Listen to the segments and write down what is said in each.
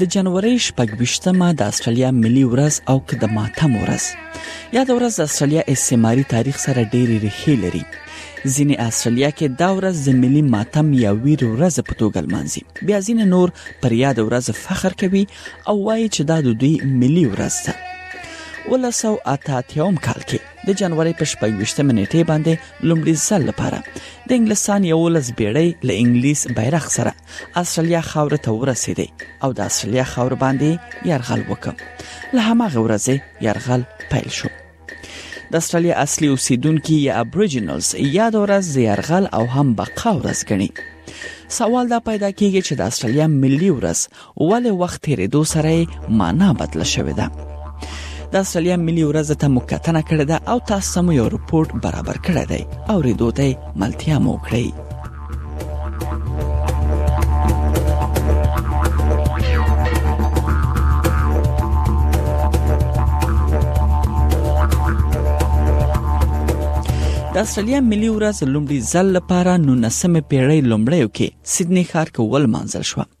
د جنوري شپږویشتمه د استرالیا ملي ورځ او که د ماتم ورځ یاد ورځ د استرالیا استعماري تاریخ سره ډېری ریښې لري ځینې استرالیا کې دا ورځ د ملي ماتم یا ویر ورځ په توګه لمانځي بیا ځینې نور پر یاد ورځ فخر کوي او وایي چې دا د دوی ملي ورځ ده 1988 کال کې د جنوري په شپږویشتمه نیټه باندې لومړي ځل لپاره د انګلستان یو لس بیړۍ له انګلیس بیرغ سره استرالیا خاور ته ورسېدې او د استرالیا خاور باندې يرغل وکړ له هماغه ورځې يرغل پیل شو د استرالیا اصلي اوسیدونکو یا ابوریجنلز یاد ورځ د يرغل او هم بقا ورځ ګڼي سوال دا پیدا کیږي چې د استرالیا ملي ورځ ولې وخت تیریدو سره معنا بدله شوې ده د استرالیا ملي ورځ ته مکتنه کړې ده او تاسو مو یو رپورت برابر کړی دی او ریدو ته ملتیا مو کړئ د استرالیا ملي ورځ لومړي ځل لپاره 19مې پیړۍ لومړیو کې سیدنی ښار کې ول مانځل شو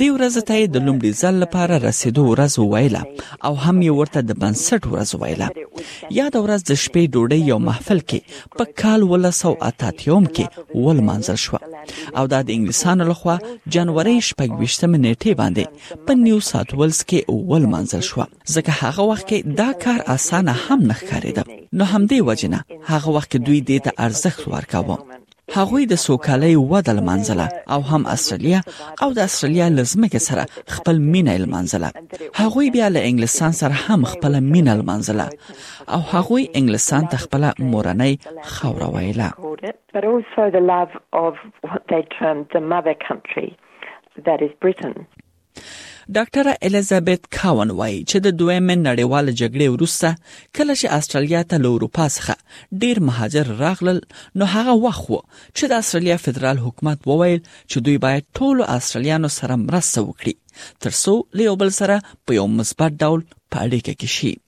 دې ورځ ته یې د لومړي ځل لپاره رسیدو ورځ ویله او هم یې ورته د بنسټ ورځ ویله یاد ورځ د شپې ډوډۍ یو محفل کې په کال 1983 کې ولمانځل شو او دا د انګلیسانو لخوا جنوري 28 نیټه باندې په نیو ساوث ولز کې ولمانځل شو ځکه هغه وخت کې دا کار اسانه هم نه ښکارېده نو همدې وجنه هغه وخت دوی دې ته ارزښت ورکاوه هغوی د سوکالۍ وده لمانځله او هم استرالیا او د استرالیا لزمکه سره خپل مینه لمانځله هغوی بیا له انګلستان سره هم خپل مینه لمانځله او هغوی انګلستان ته خپل مورنۍ خوره ویله but also the love of what they termed the mother country that is Britain ډاکټره الیزابت کاون وایي چې د دویمې نړیوال جګړې وروسته کله چې استرالیا ته له اروپا څخه ډیر مهاجر راغلل نو هغه وخت وو چې د استرالیا فدرال حکومت وویل چې دوی باید ټول استرالیانو سره مرسته وکړي ترڅو له یو بل سره په یو مثبت ډول په اړیکه کې شي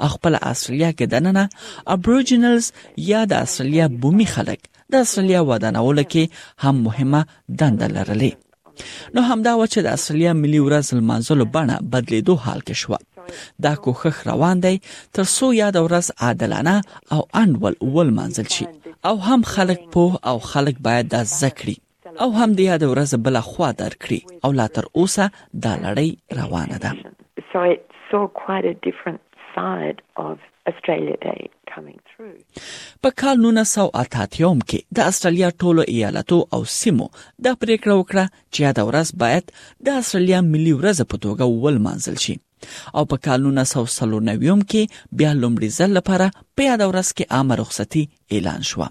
او خپله استرالیا کې دننه ابروجینلز یا د استرالیا بومي خلک د استرالیا ودانولو کې هم مهمه دنده لرلې نو همدا و چې د استرالیا ملي ورځ لمانځلو بڼه بدلیدو حال کې شو دا کوښښ روان دی تر څو یاد ورځ عادلانه او انډول ولمانځل شي او هم خلک په او خلک باید د ذکرې او هم د یاد ورځ بل خوا درکړي او لا تر اوسه دا لړۍ روانه ده So it saw quite a different side of Australia Day coming through. په کال 1988 کې د استرالیا ټولو ایالتو او سیمو دا پریکړه وکړه چې یاد ورځ باید د استرالیا ملي ورځ په توګه ولمانځل شي او په کال 1990 کې بیا لومړي ځل لپاره په یاد ورځ کې عامه رخصتي اعلان شوه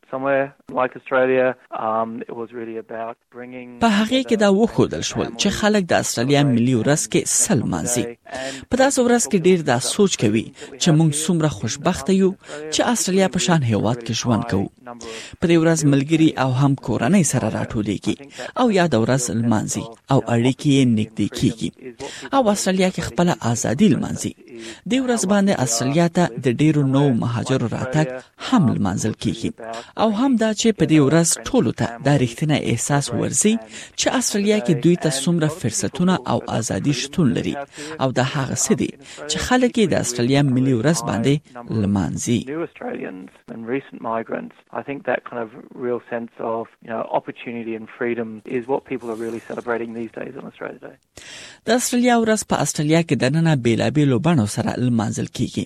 په هغې کې دا وښودل شول چې خلک د استرالیا ملي ورځ کې څه لمانځي. په داسې ورځ کې ډېر دا سوچ کوي چې موږ څومره خوشبخته یو چې استرالیا په شان هېواد کې ژوند کوو. په دې ورځ ملګري او هم کورنۍ سره راټولېږي او یاد ورځ لمانځي او اړیکې یې نږدې کیږي او استرالیا کې خپل ازادي لمانځي. دې ورځ باندې استرالیا ته د ډېرو نوو مهاجرو راتګ هم لمانځل کیږي او هم دا چې په دې ورځ ټولو ته دا رښتینی احساس ورزي چې استرالیا کې دوی ته څومره فرصتونه او ازادي شتون لري او دا هغه څه دي چې خلک د استرالیا ملي ورځ باندې لمانځي I think that kind of real sense of you know opportunity and freedom is what people are really celebrating these days on Australia Day. د استرالیا ورځ په استرالیا کې د ننه بیلابیلو بڼو سره لمانځل کیږي.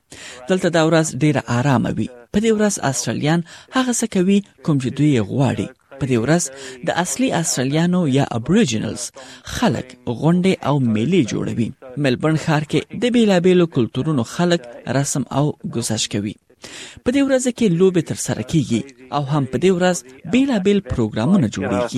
دلته دا ورځ ډیره آرامه وي په دې ورځ استرالیان هغه څه کوي کوم چې دوی غواړي په دې ورځ د اصلي استرالیانو یا ابوریجنلز خلک غونډې او میلې جوړوي ملبورن ښار کې د بیلابیلو کلتورونو خلک رسم او گذشت کوي په دې ورځ کې لوبې تر سره کیږي او هم په دې ورځ بیلابیل پروګرامونه جوړیږي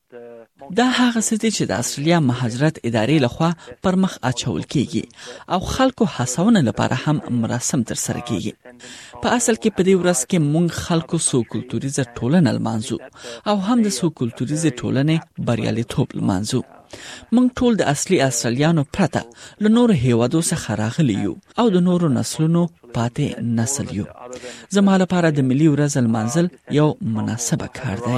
دا هغه څه دي چې د استرالیا مهاجرت ادارې لخوا پر مخ اچول کیږي او خلکو هڅونه لپاره هم مراسم تر سره کیږي په اصل کې په دې ورځ کې مونږ خلکو سو کلتوریزه ټولنه لمانځو او هم د سو کلتوریزه ټولنې بریالیتوب لمانځو موږ ټول د اصلي استرالیانو پرته له نورو هیوادو څخه راغلي یو او د نورو نسلونو پاتې نسل یو زما لپاره د ملي ورځ لمانځل یو مناسبه کار دی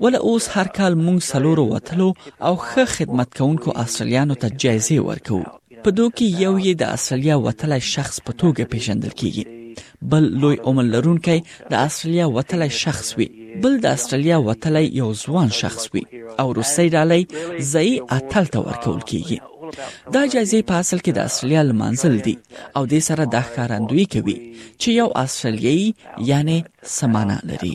وله اوس هر کال مونږ سلورو وتلو او ښه خدمت کوونکو استرالیانو ته جایزې ورکوو په دو کې یو یې د استرالیا وتلی شخص په توګه پیژندل کیږي بل لوی عمر لرونکی د استرالیا وتلی شخص وي بل د استرالیا وتلی یو ځوان شخص وي او روسي ډالۍ ځای اتل ته ورکول کیږي دا جایزې په اصل کې د استرالیا لمانځل دي او د سره د ښکارندوی کوي چې یو استرالیایي یعنی سمانا لري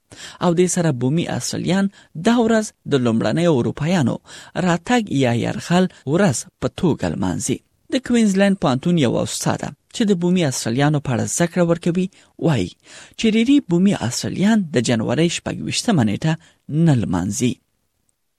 او دې سره بومي اصلیان دا ورځ د لومړنۍ اروپایانو راتګ یا یرغل ورځ په توګه لمانځي د کوینزلند پانتون یو استاد چې د بومي اصلیانو په اړه زده کړه ورکوي وایي چې ریری بومي اصلیان د جنوري شپږ ویشتمه نیټه نه لمانځي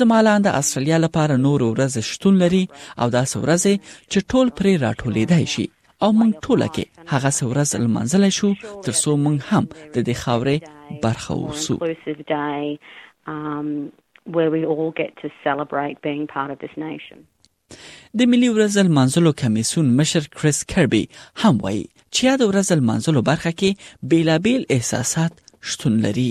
زما لان د استرالیا لپاره نور ورځ شتون لري او دا ورځ چې ټول پرې راټولېدای شي او موږ ټول کې هغه ورځ لمانځل شو تر څو موږ هم د دې خاورې برخه اوسو um, where we all get to celebrate being part of this nation. د ملي ورځ لمانځلو کمیسون مشر کریس کربي هم وایي چې یاد ورځ لمانځلو برخه کې بیلابیل احساسات شتون لري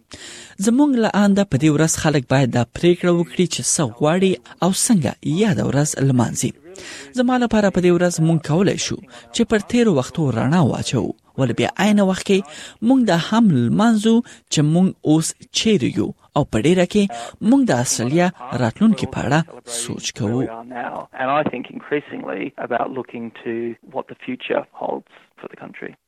زموږ له آنده په دې ورځ خلک باید دا پریکړه وکړي چې څه غواړي او څنګه یاد ورځ لمانځي زما لپاره په دې ورځ مونږ کولای شو چې پر تیر وختو رڼا واچو ول بیا عین وخت کې مونږ د هم لمانځو چې مونږ اوس چیرې یو او په ډیره کې مونږ د اصلیا راتلونکو په اړه سوچ کوو and I think increasingly about looking to what the future holds for the country.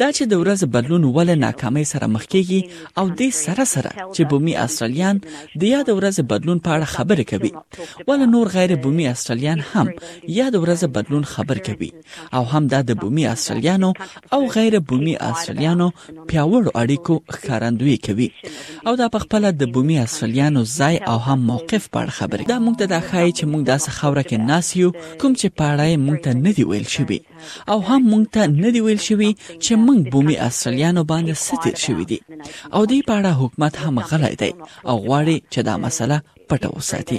دا چې د ورځ بدلون ول ناکامۍ سره مخ کیږي او د سره سره چې بومي استرالیان د یاد ورځ بدلون په اړه خبرې کوي ول نور غیر بومي استرالیان هم یاد ورځ بدلون خبر کوي او هم دا د بومي استرالیانو او غیر بومي استرالیانو پیاوړو اړیکو ښکارندوی کوي او دا په خپل د بومي استرالیانو ځای او هم موقف په اړه خبرې دا موږ ته دا ښایي چې موږ داسې خوره کې ناسیو کوم چې پاړای موږ ته نه دی ویل شوی او هم مونږ ته نه دی ویل شوی چې مونږ بومي استرالیانو باندې څه تیر شوی دی او دی په اړه حکومت هم غلی دی او غواړي چې دا مسله پټه وساتي